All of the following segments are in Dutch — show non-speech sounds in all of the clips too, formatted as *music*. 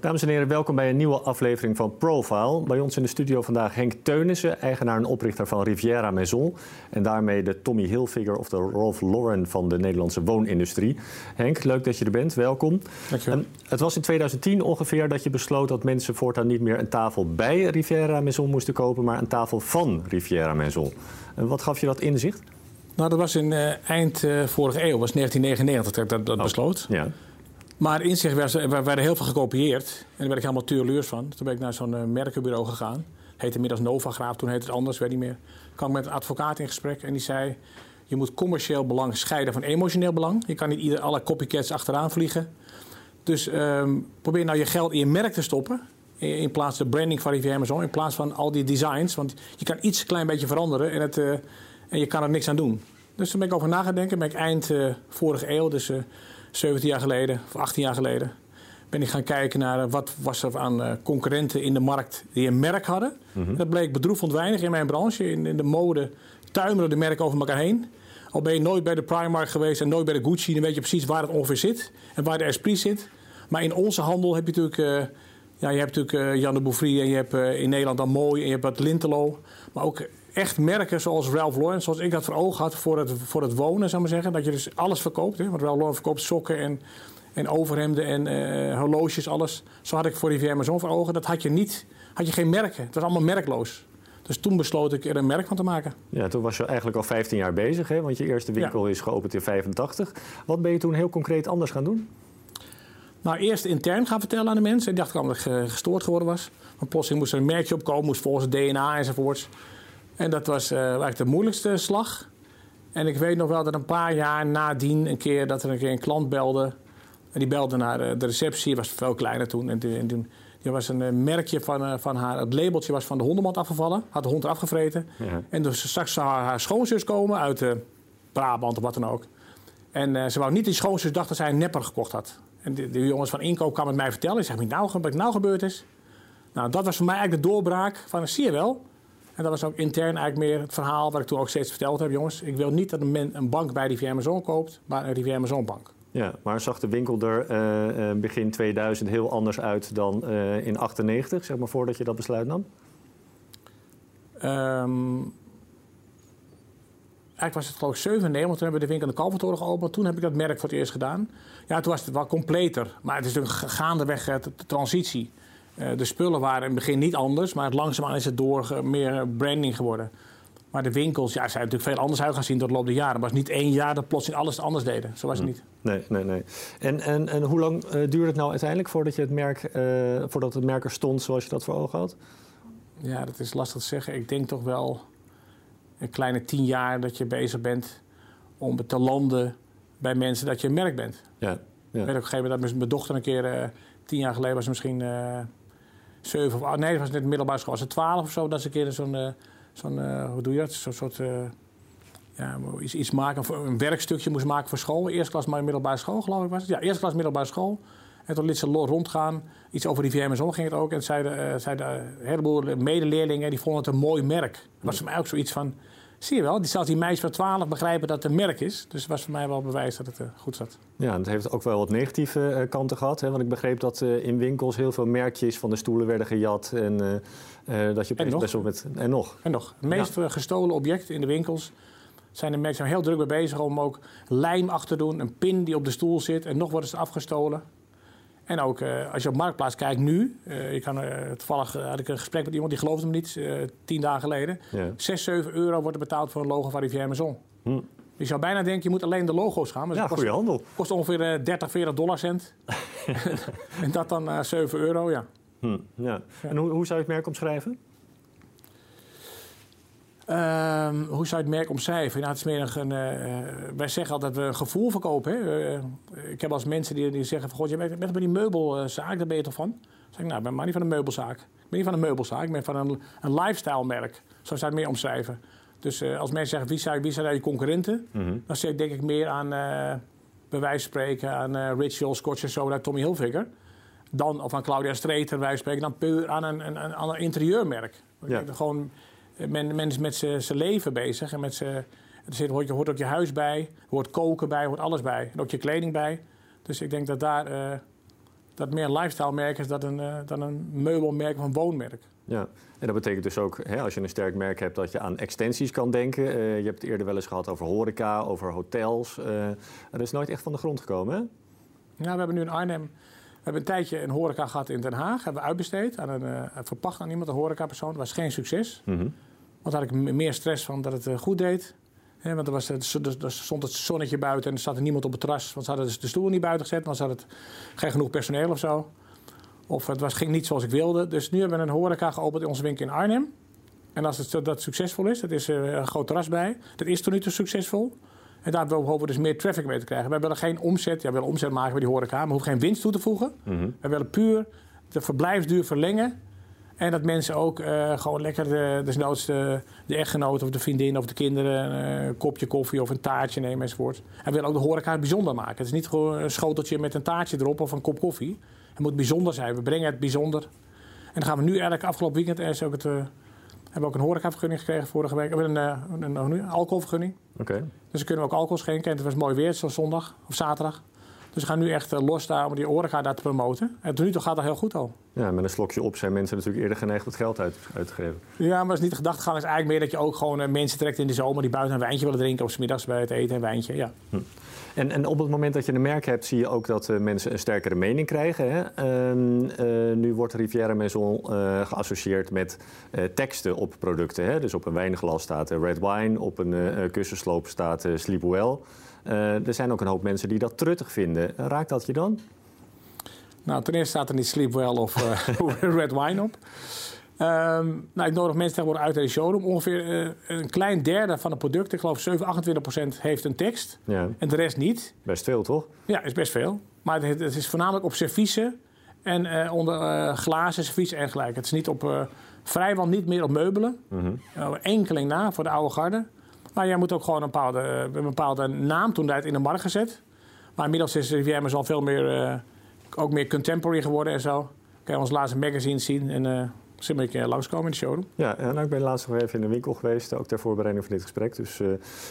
Dames en heren, welkom bij een nieuwe aflevering van Profile. Bij ons in de studio vandaag Henk Teunissen, eigenaar en oprichter van Riviera Maison. En daarmee de Tommy Hilfiger of de Ralph Lauren van de Nederlandse woonindustrie. Henk, leuk dat je er bent. Welkom. Dankjewel. het was in 2010 ongeveer dat je besloot dat mensen voortaan niet meer een tafel bij Riviera Maison moesten kopen, maar een tafel van Riviera Maison. En wat gaf je dat inzicht? Nou, dat was in uh, eind uh, vorige eeuw, was 1999 dat ik dat, dat oh, besloot. Ja. Maar in zich werd, er werden heel veel gekopieerd. En daar werd ik helemaal tuurluurs van. Toen ben ik naar zo'n uh, merkenbureau gegaan. Heette inmiddels Novagraaf, toen heette het anders, weet niet meer. Ik kwam met een advocaat in gesprek en die zei... je moet commercieel belang scheiden van emotioneel belang. Je kan niet ieder, alle copycats achteraan vliegen. Dus um, probeer nou je geld in je merk te stoppen... in plaats van de branding van Riviera Amazon... in plaats van al die designs. Want je kan iets klein beetje veranderen en, het, uh, en je kan er niks aan doen. Dus toen ben ik over nagedenken. Ben ik eind uh, vorige eeuw, dus... 17 jaar geleden of 18 jaar geleden ben ik gaan kijken naar eh, wat was er aan uh, concurrenten in de markt die een merk hadden. Mm Dat bleek bedroevend weinig in mijn branche. In, in, de mode tuimelen de merken over elkaar heen. Al ben je nooit bij de Primark geweest en nooit bij de Gucci, dan weet je precies waar het ongeveer zit en waar de Esprit zit. Maar in onze handel heb je natuurlijk, uh, ja, je hebt natuurlijk uh, Jan de Bouffry en je hebt in Nederland dan Mooi en je hebt wat Lintelo. Maar ook echt merken zoals Ralph Lauren, zoals ik dat voor ogen had voor het, voor het wonen, zou maar zeggen. Dat je dus alles verkoopt. Hè? Want Ralph Lauren verkoopt sokken en, en overhemden en uh, horloges, alles. Zo had ik voor die Amazon voor ogen. Dat had je niet, had je geen merken. Het was allemaal merkloos. Dus toen besloot ik er een merk van te maken. Ja, toen was je eigenlijk al 15 jaar bezig, hè? want je eerste winkel is geopend in 85. Wat ben je toen heel concreet anders gaan doen? Nou, eerst intern gaan vertellen aan de mensen. Ik dacht dat ik gestoord geworden was. Maar plotseling moest er een merkje opkomen, moest volgens het DNA enzovoorts. En dat was uh, eigenlijk de moeilijkste slag. En ik weet nog wel dat een paar jaar nadien een keer dat er een keer een klant belde. En die belde naar eh, de receptie, was veel kleiner toen. En toen die was een eh, merkje van, van haar, het labeltje was van de hondenmand afgevallen. Had de hond eraf gevreten. Ja. En dus straks zou haar schoonzus komen uit uh, Brabant of wat dan ook. En ze wou niet die schoonzus dacht dat zij een nepper gekocht had. En de, de jongens van inkoop kwamen het mij vertellen. Ik zei, wat nou, wat nou gebeurd is. Nou, dat was voor mij eigenlijk de doorbraak van, zie je wel... En dat was ook intern eigenlijk meer het verhaal wat ik toen ook steeds verteld heb. Jongens, ik wil niet dat een, een bank bij Riviera Amazon koopt, maar een Riviera Amazon bank. Ja, maar zag de winkel er uh, begin 2000 heel anders uit dan uh, in 98, zeg maar, voordat je dat besluit nam? Um, eigenlijk was het geloof ik 97, toen hebben we de winkel in de Kalvertoren geopend. Toen heb ik dat merk voor het eerst gedaan. Ja, toen was het wat completer. Maar het is natuurlijk gaandeweg de transitie. Uh, de spullen waren in het begin niet anders, maar langzaamaan is het door meer branding geworden. Maar de winkels ja, zijn natuurlijk veel anders uit gaan zien door de loop der jaren. Het was niet één jaar dat plotseling alles anders deden. Zo was het hm. niet. Nee, nee, nee. En, en, en hoe lang uh, duurde het nou uiteindelijk voordat, je het merk, uh, voordat het merk er stond zoals je dat voor ogen had? Ja, dat is lastig te zeggen. Ik denk toch wel een kleine tien jaar dat je bezig bent om te landen bij mensen dat je een merk bent. Ja. ja. Ik weet ook op een gegeven moment dat mijn dochter een keer, tien jaar geleden was misschien zeven of acht, nee, dat was net middelbare school, was het twaalf of zo, dat ze een keer zo'n, uh, zo'n uh, hoe doe je dat, zo'n soort, uh, ja, iets, iets maken, een werkstukje moest maken voor school. Eerste klas maar middelbare school, geloof ik was het. Ja, eerste klas middelbare school. En toen liet ze rondgaan. Iets over die VMSO ging het ook. En zeiden, zeiden een heleboel medeleerlingen, die vonden het een mooi merk. Dat was voor mij ook zoiets van, Zie je wel, die, zelfs die meisjes van 12 begrijpen dat het een merk is. Dus het was voor mij wel bewijs dat het uh, goed zat. Ja, het heeft ook wel wat negatieve uh, kanten gehad. Hè? Want ik begreep dat uh, in winkels heel veel merkjes van de stoelen werden gejat. En dat je en best wel met. En nog. En nog. De meest ja. gestolen objecten in de winkels zijn de merken heel druk mee bezig om ook lijm achter te doen. Een pin die op de stoel zit. En nog worden ze afgestolen. En ook uh, als je op Marktplaats kijkt nu. Uh, ik kan, uh, toevallig had ik een gesprek met iemand die geloofde me niet, tien dagen geleden. Ja. 6, 7 euro wordt er betaald voor een logo van Rivière Maison. Hm. Je zou bijna denken, je moet alleen de logo's gaan. Maar ja, goede handel. kost ongeveer 30, 40 dollar cent. *laughs* en dat dan 7 euro, ja. Hm, ja. En hoe, hoe zou je het merk omschrijven? Um, hoe zou je het merk omschrijven? Nou, het is meer een, uh, wij zeggen altijd dat we een gevoel verkopen. Hè? Uh, ik heb als mensen die, die zeggen: van, God, je bent bij die meubelzaak, daar ben je toch van? Dan zeg ik: Nou, ik ben maar niet van een meubelzaak. Ik ben niet van een meubelzaak, ik ben van een, een lifestyle merk. Zo zou je het meer omschrijven. Dus als mensen zeggen: wie zijn, wie zijn je concurrenten? Mm -hmm. Dan zeg ik denk ik meer aan, bij wijze van spreken, aan Ritual, Scotch en Soda, Tommy Hilfiger. Dan, of aan Claudia Streeter, wij spreken, dan puur aan een, een, een, een interieurmerk. Ja. Gewoon men, men is met zijn leven bezig. En met er hoort, hoort ook je huis bij, er hoort koken bij, hoort alles bij. En ook je kleding bij. Dus ik denk dat daar, uh, dat meer een lifestyle merk is dan een, uh, dan een meubelmerk of een woonmerk. Ja, en dat betekent dus ook, hè, als je een sterk merk hebt, dat je aan extensies kan denken. Uh, je hebt het eerder wel eens gehad over horeca, over hotels. Dat is nooit echt van de grond gekomen, hè? Ja, we hebben nu in Arnhem we hebben een tijdje een horeca gehad in Den Haag. Hebben we uitbesteed aan een, verpacht aan iemand, een horecapersoon. Dat was geen succes. Mm -hmm. Want daar had ik meer stress van dat het goed deed. He, want er, was, er stond het zonnetje buiten en er zat er niemand op het terras. Want ze hadden dus de stoel niet buiten gezet, want ze hadden geen genoeg personeel of zo. Of het was, ging niet zoals ik wilde. Dus nu hebben we een horeca geopend in onze winkel in Arnhem. En als het, dat succesvol is, dat is uh, een groot terras bij. Dat is toch niet zo succesvol. En daar hopen we dus meer traffic mee te krijgen. Wij willen geen omzet, ja, we willen omzet maken bij die horeca, maar we hoeven geen winst toe te voegen. Mm -hmm. We willen puur de verblijfsduur verlengen. En dat mensen ook uh, gewoon lekker de, desnoods de, de echtgenoot of de vriendin of de kinderen een kopje koffie of een taartje nemen enzovoort. En we willen ook de horeca bijzonder maken. Het is niet gewoon een schoteltje met een taartje erop of een kop koffie. Het moet bijzonder zijn. We brengen het bijzonder. En dan gaan we nu eigenlijk afgelopen weekend is ook het, uh, hebben we ook een horecavergunning gekregen vorige week. We hebben een, een, een, alcoholvergunning. Okay. Dus dan kunnen we ook alcohol schenken. En het was mooi weer, zoals zondag of zaterdag. Dus we gaan nu echt los daar om die horeca daar te promoten. En tot nu toe gaat dat heel goed al. Ja, met een slokje op zijn mensen natuurlijk eerder geneigd het geld uit, uit te geven. Ja, maar dat is niet de gedachtegang. is eigenlijk meer dat je ook gewoon uh, mensen trekt in de zomer die buiten een wijntje willen drinken. Of 's middags bij het eten een wijntje. Ja. Hm. En, en, op het moment dat je een merk hebt, zie je ook dat uh, mensen een sterkere mening krijgen. Hè? Uh, nu wordt Riviera Maison geassocieerd met teksten op producten. Hè? Dus op een wijnglas staat Red Wine, op een kussensloop staat Sleep Well. Er zijn ook een hoop mensen die dat truttig vinden. Raakt dat je dan? Nou, ten eerste staat er niet Sleep Well of *laughs* *laughs* Red Wine op. Um, nou, ik nodig mensen tegenwoordig uit in de showroom. Ongeveer uh, een klein derde van de producten, ik geloof 7, 28% heeft een tekst. Ja. En de rest niet. Best veel, toch? Ja, is best veel. Maar het, het is voornamelijk op serviezen en uh, onder glazen, servies en gelijk. Het is niet op, vrijwel niet meer op meubelen. Mm -hmm. enkeling na voor de oude garde. Maar jij moet ook gewoon een bepaalde, een bepaalde naam toen in de markt gezet. Maar inmiddels is Rivière al veel meer, ook meer contemporary geworden en zo. Kan je ons laatste magazine zien en Zullen we een keer langskomen in de showroom? Ja, nou, ik ben laatst nog even in de winkel geweest, ook ter voorbereiding van dit gesprek. Dus uh,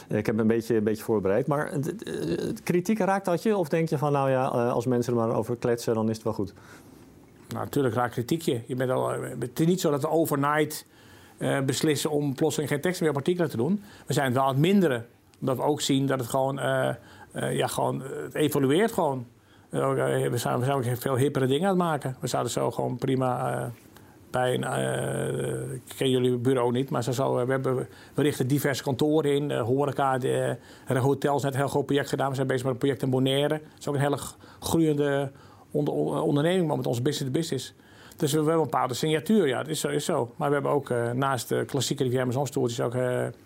ik heb me een beetje, een beetje voorbereid. Maar uh, kritiek raakt dat je? Of denk je van, nou ja, als mensen er maar over kletsen, dan is het wel goed? Nou, natuurlijk raakt kritiek je. je bent al, het is niet zo dat overnight uh, beslissen om plotseling geen tekst meer op artikelen te doen. We zijn het wel aan het minderen. Omdat we ook zien dat het gewoon, ja, gewoon het evolueert gewoon. we zijn, we zijn ook veel hippere dingen aan het maken. We zouden zo gewoon prima bij een, uh, ik ken jullie bureau niet, maar we, hebben, we richten diverse kantoren in. Uh, horeca, de, hotels, net een heel groot project gedaan. We zijn bezig met een project in Bonaire. Dat is ook een hele groeiende onder, onderneming, maar met onze business-to-business. Dus we, hebben een bepaalde signatuur, ja, dat is zo. Zo. Maar we hebben ook uh, naast de klassieke Rivière stoeltjes ook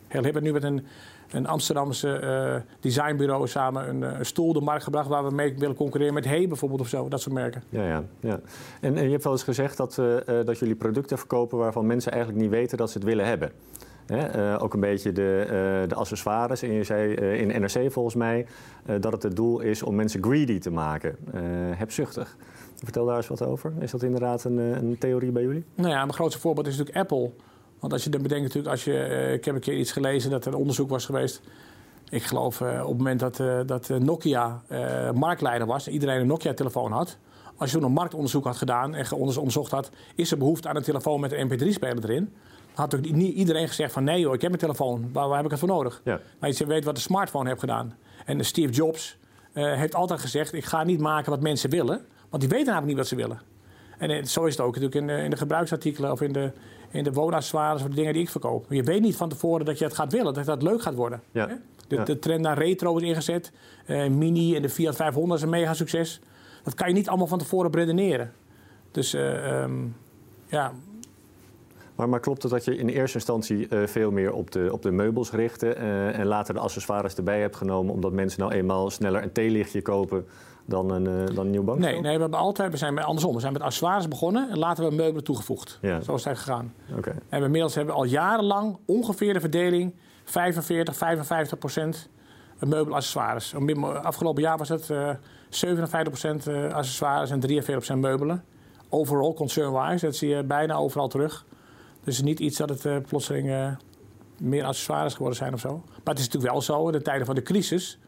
heel hip. nu met een een Amsterdamse uh, designbureau samen een, stoel de markt gebracht waar we mee willen concurreren met Hey bijvoorbeeld of zo, dat soort merken. Ja, ja, ja. En, en je hebt wel eens gezegd dat, uh, dat jullie producten verkopen waarvan mensen eigenlijk niet weten dat ze het willen hebben. Hè? Uh, ook een beetje de, de, accessoires. En je zei in NRC volgens mij dat het het doel is om mensen greedy te maken, hebzuchtig. Vertel daar eens wat over. Is dat inderdaad een, een theorie bij jullie? Nou ja, mijn grootste voorbeeld is natuurlijk Apple. Want als je dan bedenkt natuurlijk, als je, uh, ik heb een keer iets gelezen dat er een onderzoek was geweest. Ik geloof uh, op het moment dat, dat Nokia marktleider was, iedereen een Nokia-telefoon had. Als je toen een marktonderzoek had gedaan en onderzocht had, is er behoefte aan een telefoon met een MP3-speler erin? Dan had ook niet iedereen gezegd van nee joh, ik heb een telefoon, waar, waar heb ik het voor nodig? Ja. Maar je weet wat de smartphone heeft gedaan. En Steve Jobs heeft altijd gezegd, ik ga niet maken wat mensen willen, want die weten namelijk niet wat ze willen. En zo is het ook natuurlijk in de, in de gebruiksartikelen of in de, in de woonaccessoires of de dingen die ik verkoop. Je weet niet van tevoren dat je het gaat willen, dat dat leuk gaat worden. Ja. De, ja. de, trend naar retro is ingezet. Uh, Mini en de Fiat 500 is een mega succes. Dat kan je niet allemaal van tevoren redeneren. Dus uh, um, ja. Maar, maar, klopt het dat je in eerste instantie uh, veel meer op de, op de meubels richtte en later de accessoires erbij hebt genomen omdat mensen nou eenmaal sneller een theelichtje kopen dan een, uh, dan een nieuw bankstel? Nee, nee, we hebben altijd, we zijn andersom. We zijn met accessoires begonnen en later hebben we meubelen toegevoegd. Ja. Zo is het gegaan. Okay. En we inmiddels hebben we al jarenlang ongeveer de verdeling 45, 55 procent meubelaccessoires. Afgelopen jaar was het uh, 57 procent accessoires en 43 procent meubelen. Overall, concern-wise, dat zie je bijna overal terug. Dus niet iets dat het uh, plotseling uh, meer accessoires geworden zijn of zo. Maar het is natuurlijk wel zo, in de tijden van de crisis...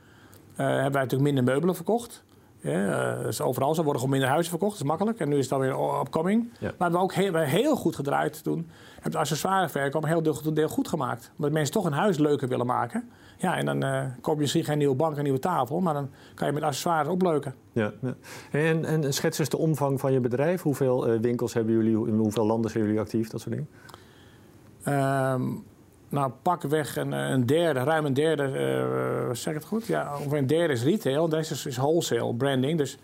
hebben wij natuurlijk minder meubelen verkocht Ja, dus overal zo worden gewoon minder huizen verkocht, dat is makkelijk. En nu is het dan weer upcoming. Ja. Maar we hebben ook heel, heel goed gedraaid toen. Hebben het accessoireverkoop een heel deel, deel goed gemaakt. Omdat mensen toch een huis leuker willen maken. Ja, en dan uh, koop je misschien geen nieuwe bank en nieuwe tafel, maar dan kan je met accessoires opleuken. Ja, ja. En, en schets eens de omvang van je bedrijf. Hoeveel uh, winkels hebben jullie, in hoeveel landen zijn jullie actief, dat soort dingen? Um, nou, pak weg een, een, derde, ruim een derde, uh, zeg ik het goed? Ja, ongeveer een derde is retail, deze is, is wholesale, branding. Dus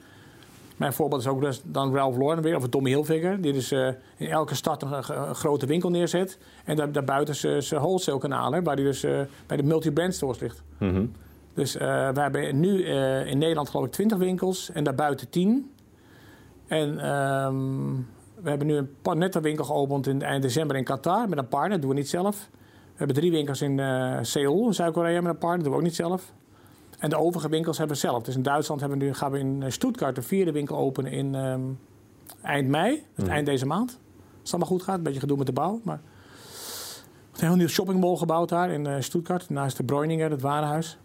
mijn voorbeeld is ook dus dan Ralph Lauren weer, of Tommy Hilfiger. Die dus uh, in elke stad een, een, grote winkel neerzet. En daar, daarbuiten zijn wholesale kanalen, waar die dus uh, bij de multi-brand stores ligt. Mm -hmm. Dus we hebben nu in Nederland geloof ik 20 winkels en daarbuiten 10. En um, we hebben nu een winkel geopend in eind december in Qatar met een partner, dat doen we niet zelf. We hebben drie winkels in Seoul, in Zuid-Korea met een partner, dat doen we ook niet zelf. En de overige winkels hebben we zelf. Dus in Duitsland hebben we nu, gaan we in Stuttgart de vierde winkel openen in um, eind mei. Het eind deze maand. Als het allemaal goed gaat. Een beetje gedoe met de bouw. Maar een heel nieuw shoppingmall gebouwd daar in uh, Stuttgart. Naast de Breuninger, het warenhuis.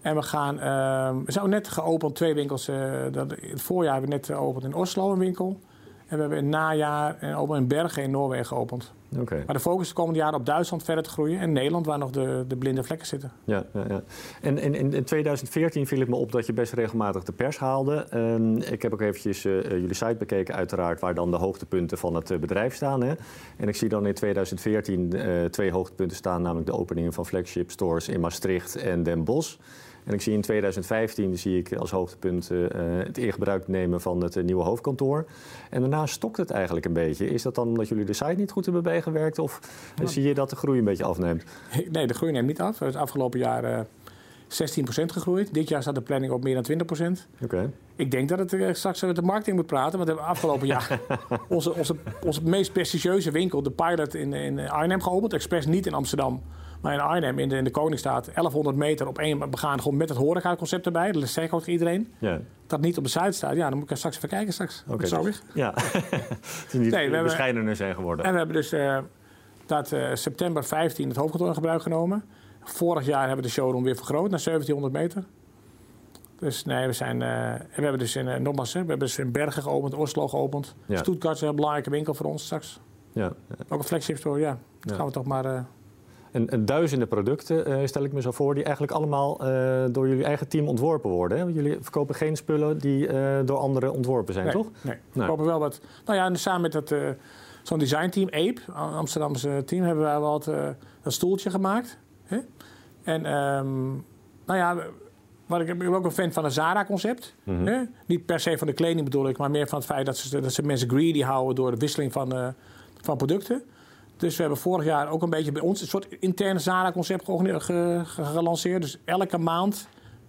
En we gaan... Uh, we zijn net geopend, twee winkels. Uh, dat, het voorjaar hebben we net geopend in Oslo een winkel. En we hebben in het najaar en ook in Bergen in Noorwegen geopend. Okay. Maar de focus de komende jaren op Duitsland verder te groeien en Nederland, waar nog de, de blinde vlekken zitten. Ja, ja, ja. En, en, in 2014 viel het me op dat je best regelmatig de pers haalde. Um, ik heb ook eventjes uh, jullie site bekeken, uiteraard, waar dan de hoogtepunten van het uh, bedrijf staan. Hè. En ik zie dan in 2014 uh, twee hoogtepunten staan, namelijk de openingen van flagship stores in Maastricht en Den Bosch. En ik zie in 2015 zie ik als hoogtepunt uh, het ingebruik nemen van het uh, nieuwe hoofdkantoor. En daarna stokt het eigenlijk een beetje. Is dat dan omdat jullie de site niet goed hebben bijgewerkt? Of ja. zie je dat de groei een beetje afneemt? *laughs* Nee, de groei neemt niet af. Het afgelopen jaar uh, 16% gegroeid. Dit jaar staat de planning op meer dan 20%. Okay. Ik denk dat het straks met de marketing moet praten. Want we hebben afgelopen jaar *laughs* onze, onze, onze meest prestigieuze winkel, de Pilot in, in Arnhem geopend. Expres niet in Amsterdam. Maar in Arnhem, in de, in de Koningsstaat, 1100 meter op één begaan, gewoon met het horeca-concept erbij. Dat zeg ik ook iedereen. Ja. Dat niet op de site staat. Ja, dan moet ik straks even kijken straks. Oké. Okay, dus, ja. *laughs* *laughs* het niet nee, we bescheidener zijn geworden. En we hebben dus uh, dat uh, september 15 het hoofdkantoor in gebruik genomen. Vorig jaar hebben we de showroom weer vergroot naar 1700 meter. Dus nee, we zijn. Uh, we hebben dus in, uh, nogmaals, we hebben dus in Bergen geopend, Oslo geopend. Ja. Stuttgart is een belangrijke winkel voor ons straks. Ja. Ook een flagship store, ja. Dat ja. gaan we toch maar. Uh, en, en, duizenden producten, uh, stel ik me zo voor, die eigenlijk allemaal uh, door jullie eigen team ontworpen worden. Hè? Jullie verkopen geen spullen die uh, door anderen ontworpen zijn, nee, toch? Nee, we verkopen wel wat. Nou ja, en samen met dat, zo'n designteam, Ape, Amsterdamse team, hebben wij wel dat stoeltje gemaakt. Hè? En um, nou ja, wat ik, ik ben ook een fan van het Zara-concept. Mm -hmm. Niet per se van de kleding bedoel ik, maar meer van het feit dat ze, dat ze mensen greedy houden door de wisseling van, van producten. Dus we hebben vorig jaar ook een beetje bij ons een soort interne Zara-concept ge gelanceerd. Dus elke maand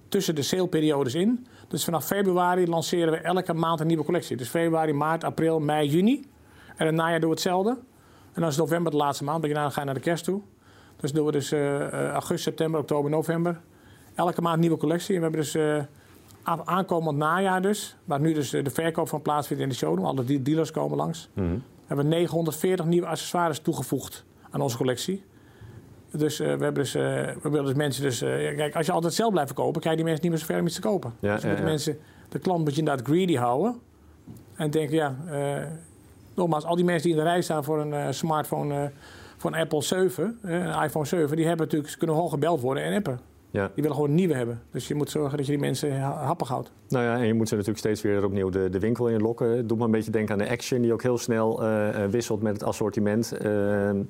tussen de saleperiodes in. Dus vanaf februari lanceren we elke maand een nieuwe collectie. Dus februari, maart, april, mei, juni. En het najaar doen we hetzelfde. En dan is november de laatste maand. Dan ga je naar de kerst toe. Dus doen we dus uh, augustus, september, oktober, november. Elke maand nieuwe collectie. En we hebben dus uh, aankomend najaar dus. Waar nu dus de verkoop van plaatsvindt in de showroom. Alle dealers komen langs. Mm hebben 940 nieuwe accessoires toegevoegd aan onze collectie. Dus uh, we, hebben dus, uh, we willen dus mensen dus... Uh, kijk, als je altijd zelf blijft kopen, krijg je die mensen niet meer zo ver om iets te kopen. Ja, dus ja, ja. mensen, de klant moet je inderdaad greedy houden. En denken, ja... nogmaals, al die mensen die in de rij staan voor een smartphone... een Apple 7, een iPhone 7... die hebben natuurlijk, ze kunnen gewoon gebeld worden en appen. Ja. Die willen gewoon nieuwe hebben. Dus je moet zorgen dat je die mensen happig houdt. Nou ja, en je moet ze natuurlijk steeds weer opnieuw de, de winkel in lokken. Doe me een beetje denken aan de Action, die ook heel snel uh, wisselt met het assortiment. Uh,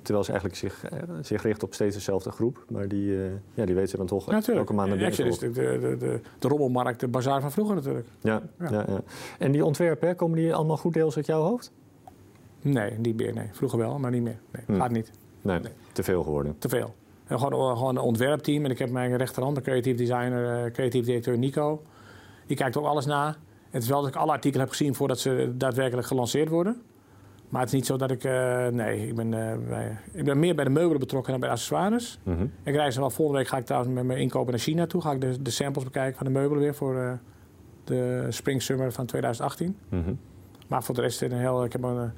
terwijl ze eigenlijk zich, uh, zich richt op steeds dezelfde groep. Maar die, ja, die weet ze dan toch ja, elke maand naar binnen Action is natuurlijk de, de, de, de rommelmarkt, de bazaar van vroeger natuurlijk. Ja, ja. ja, ja. En die ontwerpen, komen die allemaal goed deels uit jouw hoofd? Nee, niet meer. Nee. Vroeger wel, maar niet meer. Nee, hm. Gaat niet. Nee, nee, te veel geworden. Te veel. Gewoon, gewoon een ontwerpteam. En ik heb mijn rechterhand, de creatief designer, uh, creatief directeur Nico. Die kijkt ook alles na. Het is wel dat ik alle artikelen heb gezien voordat ze daadwerkelijk gelanceerd worden. Maar het is niet zo dat ik. Uh, nee, ik ben, uh, bij, ik ben meer bij de meubelen betrokken dan bij de accessoires. Mm -hmm. Ik reis wel volgende week ga ik trouwens met mijn inkopen naar China toe. Ga ik de, de samples bekijken van de meubelen weer voor uh, de Spring Summer van 2018. Mm -hmm. Maar voor de rest een heel. Ik heb een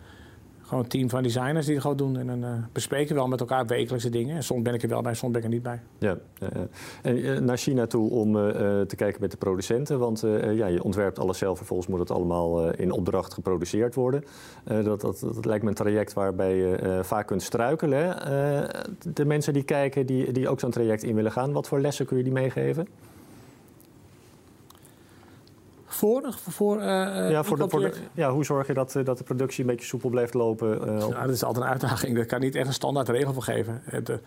gewoon een team van designers die het gewoon doen. En dan uh, bespreken we wel met elkaar wekelijkse dingen. En soms ben ik er wel bij, soms ben ik er niet bij. Ja, en naar China toe om te kijken met de producenten. Want ja, je ontwerpt alles zelf, vervolgens moet het allemaal in opdracht geproduceerd worden. dat, dat, dat, lijkt me een traject waarbij je vaak kunt struikelen. de mensen die kijken, die, die ook zo'n traject in willen gaan, wat voor lessen kun je die meegeven? Voor? voor uh, ja, voor de, voor ja, hoe zorg je dat, dat de productie een beetje soepel blijft lopen? Uh, dat is altijd een uitdaging. Daar kan niet echt een standaard regel voor geven. De,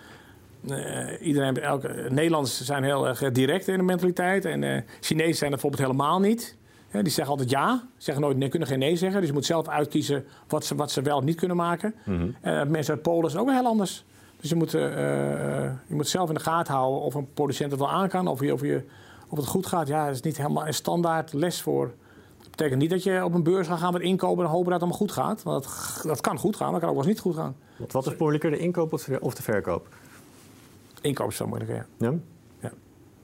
iedereen, elke, Nederlanders zijn heel erg direct in de mentaliteit. En Chinezen zijn er bijvoorbeeld helemaal niet. die zeggen altijd ja, zeggen nooit nee, kunnen geen nee zeggen. Dus je moet zelf uitkiezen wat ze, wat ze wel of niet kunnen maken. Mm mensen uit Polen zijn ook wel heel anders. Dus je moet, je moet zelf in de gaten houden of een producent het wel aan kan. Of je, of je of het goed gaat, ja, dat is niet helemaal een standaard les voor. Dat betekent niet dat je op een beurs gaat gaan met inkopen en hopen dat het allemaal goed gaat. Want dat, dat kan goed gaan, maar kan ook wel eens niet goed gaan. Wat is moeilijker, de inkoop of de verkoop? Inkoop is veel moeilijker, ja. ja? ja.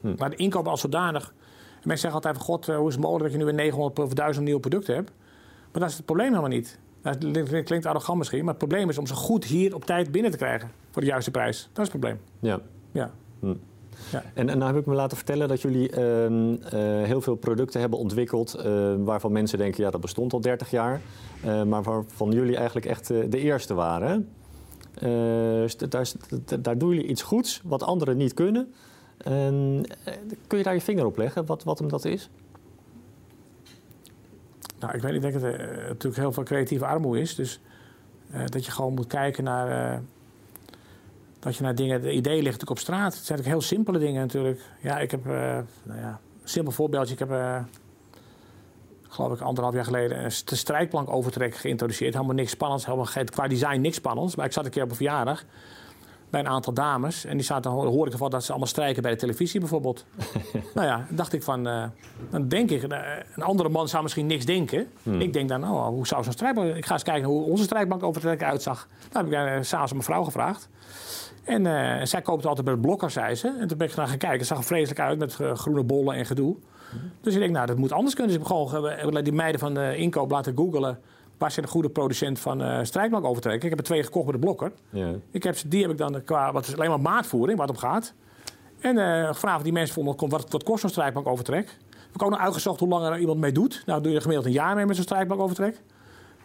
Hm. Maar de inkoop als zodanig... Mensen zeggen altijd van, god, eh, hoe is het mogelijk dat je nu weer 900 of 1000 nieuwe producten hebt? Maar dat is het probleem helemaal niet. Dat klinkt arrogant misschien, maar het probleem is om ze goed hier op tijd binnen te krijgen. Voor de juiste prijs. Dat is het probleem. Ja. ja. Hm. Ja. En, en nou heb ik me laten vertellen dat jullie ehm, eh, heel veel producten hebben ontwikkeld... Uh, waarvan mensen denken, ja, dat bestond al 30 jaar. Uh, maar waarvan jullie eigenlijk echt de eerste waren. daar, daar doen jullie iets goeds wat anderen niet kunnen. kun je daar je vinger op leggen, wat, wat hem dat is? Nou, ik weet niet, ik denk dat er natuurlijk heel veel creatieve armoede is. Dus dat je gewoon moet kijken naar dat je naar dingen, de idee ligt natuurlijk op straat. Het zijn ook heel simpele dingen natuurlijk. Ja, ik heb, uh, nou ja, een simpel voorbeeldje. Ik heb, uh, geloof ik, anderhalf jaar geleden een strijkplank overtrek geïntroduceerd. Helemaal niks spannends, helemaal qua design niks spannends. Maar ik zat een keer op een verjaardag bij een aantal dames. En die zaten, hoor ik ervan dat ze allemaal strijken bij de televisie bijvoorbeeld. *laughs* nou ja, dacht ik van, uh, dan denk ik, een andere man zou misschien niks denken. Hmm. Ik denk dan, nou, hoe zou zo'n strijkplank... Ik ga eens kijken hoe onze overtrek uitzag. Nou heb ik uh, s'avonds mijn vrouw gevraagd. En uh, zij koopt altijd bij de blokker, zei ze. En toen ben ik naar gaan kijken. Het zag er vreselijk uit met uh, groene bollen en gedoe. Dus ik denk, nou, dat moet anders kunnen. Dus ik heb gewoon die meiden van de inkoop laten googelen. Waar zijn de goede producent van uh, strijkbank overtrekken? Ik heb er twee gekocht bij de blokker. Ja. Ik heb, die heb ik dan qua, wat is alleen maar maatvoering, wat om gaat. En gevraagd of die mensen vonden, wat, wat kost zo'n strijkbank overtrek? Ik heb ook nog uitgezocht hoe lang er iemand mee doet. Nou, doe je gemiddeld een jaar mee met zo'n strijkbank overtrek.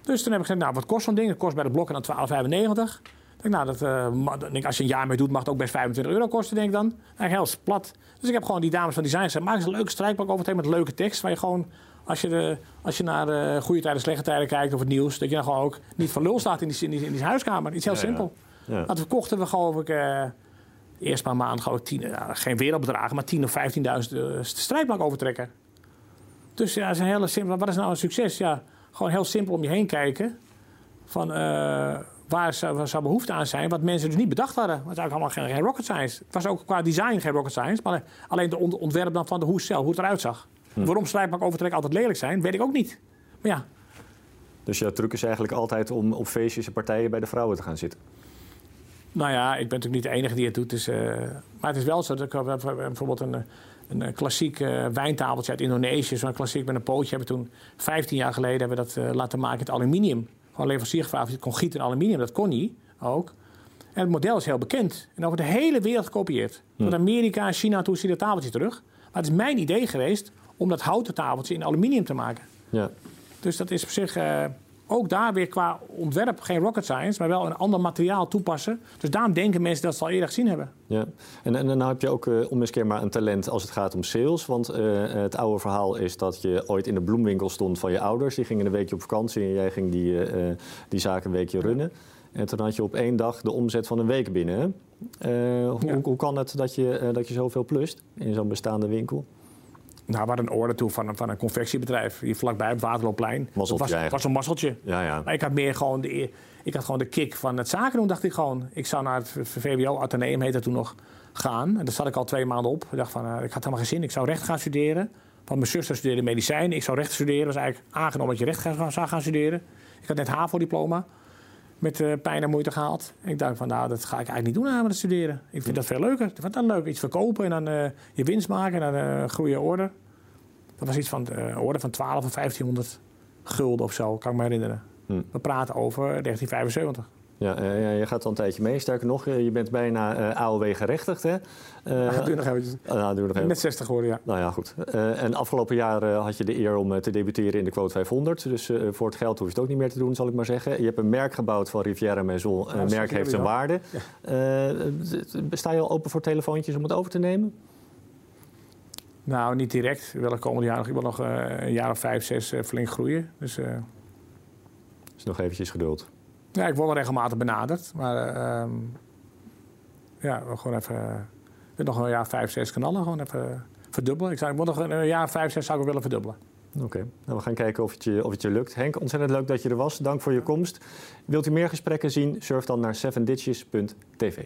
Dus toen heb ik gezegd, nou, wat kost zo'n ding? Het kost bij de blokker dan 12,95 denk, nou, dat, uh, denk, als je een jaar mee doet, mag het ook best 25 euro kosten, denk ik dan. Eigenlijk heel plat. Dus ik heb gewoon die dames van design gezegd, maak eens een leuke strijkpak over met leuke tekst. Waar je gewoon, als je, de, als je naar de goede tijden, slechte tijden kijkt of het nieuws, dat je dan gewoon ook niet van lul staat in die, in die, in die huiskamer. Iets heel simpel. Ja. ja. Dat verkochten we geloof ik... Uh, eerst maar maand gewoon tien, uh, geen wereldbedragen, maar 10 of 15.000 uh, strijdbank overtrekken. Dus ja, dat is een hele simpel. Wat is nou een succes? Ja, gewoon heel simpel om je heen kijken. Van waar zou, behoefte aan zijn, wat mensen dus niet bedacht hadden. Het was eigenlijk allemaal geen, rocket science. Het was ook qua design geen rocket science, maar alleen de ontwerp dan van de hoe zelf, hoe het eruit zag. Hm. Waarom strijkbank overtrek altijd lelijk zijn, weet ik ook niet. Maar ja. Dus jouw truc is eigenlijk altijd om op feestjes en partijen bij de vrouwen te gaan zitten? Nou ja, ik ben natuurlijk niet de enige die het doet. Dus, uh, maar het is wel zo dat ik bijvoorbeeld een, een klassiek uh, wijntafeltje uit Indonesië, zo'n klassiek met een pootje, hebben toen 15 jaar geleden hebben we dat laten maken in aluminium gewoon leverancier gevraagd of je kon gieten in aluminium. Dat kon niet ook. En het model is heel bekend. En over de hele wereld gekopieerd. Van Amerika, China, toen zie je dat tafeltje terug. Maar het is mijn idee geweest om dat houten tafeltje in aluminium te maken. Ja. Dus dat is op zich uh, ook daar weer qua ontwerp geen rocket science, maar wel een ander materiaal toepassen. Dus daarom denken mensen dat ze al eerder gezien hebben. Ja, en, en dan heb je ook uh, onmiskenbaar een talent als het gaat om sales. Want uh, het oude verhaal is dat je ooit in de bloemwinkel stond van je ouders. Die gingen een weekje op vakantie en jij ging die, uh, die zaak een weekje runnen. En toen had je op één dag de omzet van een week binnen. Hoe, ja. hoe, kan het dat je, dat je zoveel plust in zo'n bestaande winkel? Nou, we hadden een orde toe van, van een confectiebedrijf hier vlakbij op Waterloopplein. Dat was, was een mazzeltje. Ja, ja. Maar ik had meer gewoon de, ik had gewoon de kick van het zaken doen, dacht ik gewoon. Ik zou naar het VWO, Atheneum heette toen nog, gaan. En daar zat ik al twee maanden op. Ik dacht van, uh, ik had helemaal geen zin. Ik zou recht gaan studeren. Want mijn zuster studeerde medicijn. Ik zou recht studeren. Dat was eigenlijk aangenomen dat je recht zou gaan studeren. Ik had net HAVO-diploma met uh, pijn en moeite gehaald. ik dacht van, nou, dat ga ik eigenlijk niet doen aan met studeren. Ik vind dat veel leuker. Ik vind dat leuk. Iets verkopen en dan uh, je winst maken en dan uh, groeien Dat was iets van de orde van 12 of 1500 gulden of zo, kan ik me herinneren. Hm. We praten over 1975. Ja, je gaat al een tijdje mee. Sterker nog, je bent bijna uh, AOW gerechtigd. Hè? Uh, doe nog eventjes. Doe nog even. Net 60 geworden, ja. Nou ja, goed. en afgelopen jaar had je de eer om te debuteren in de quote 500. Dus voor het geld hoef je het ook niet meer te doen, zal ik maar zeggen. Je hebt een merk gebouwd van Riviera Maison. Een merk heeft zijn waarde. Sta je al open voor telefoontjes om het over te nemen? Nou, niet direct. Ik wil de komende jaar nog, ik wil nog een jaar of vijf, zes flink groeien. Dus, dus nog eventjes geduld. Ja, ik word wel regelmatig benaderd. Maar uh, ja, gewoon even. Ik nog een jaar vijf, zes knallen. Gewoon even verdubbelen. Ik, zou, ik nog een jaar vijf, zes zou ik willen verdubbelen. Oké, nou, we gaan kijken of het, je, of het je lukt. Henk, ontzettend leuk dat je er was. Dank voor je komst. Wilt u meer gesprekken zien? Surf dan naar 7ditches.tv.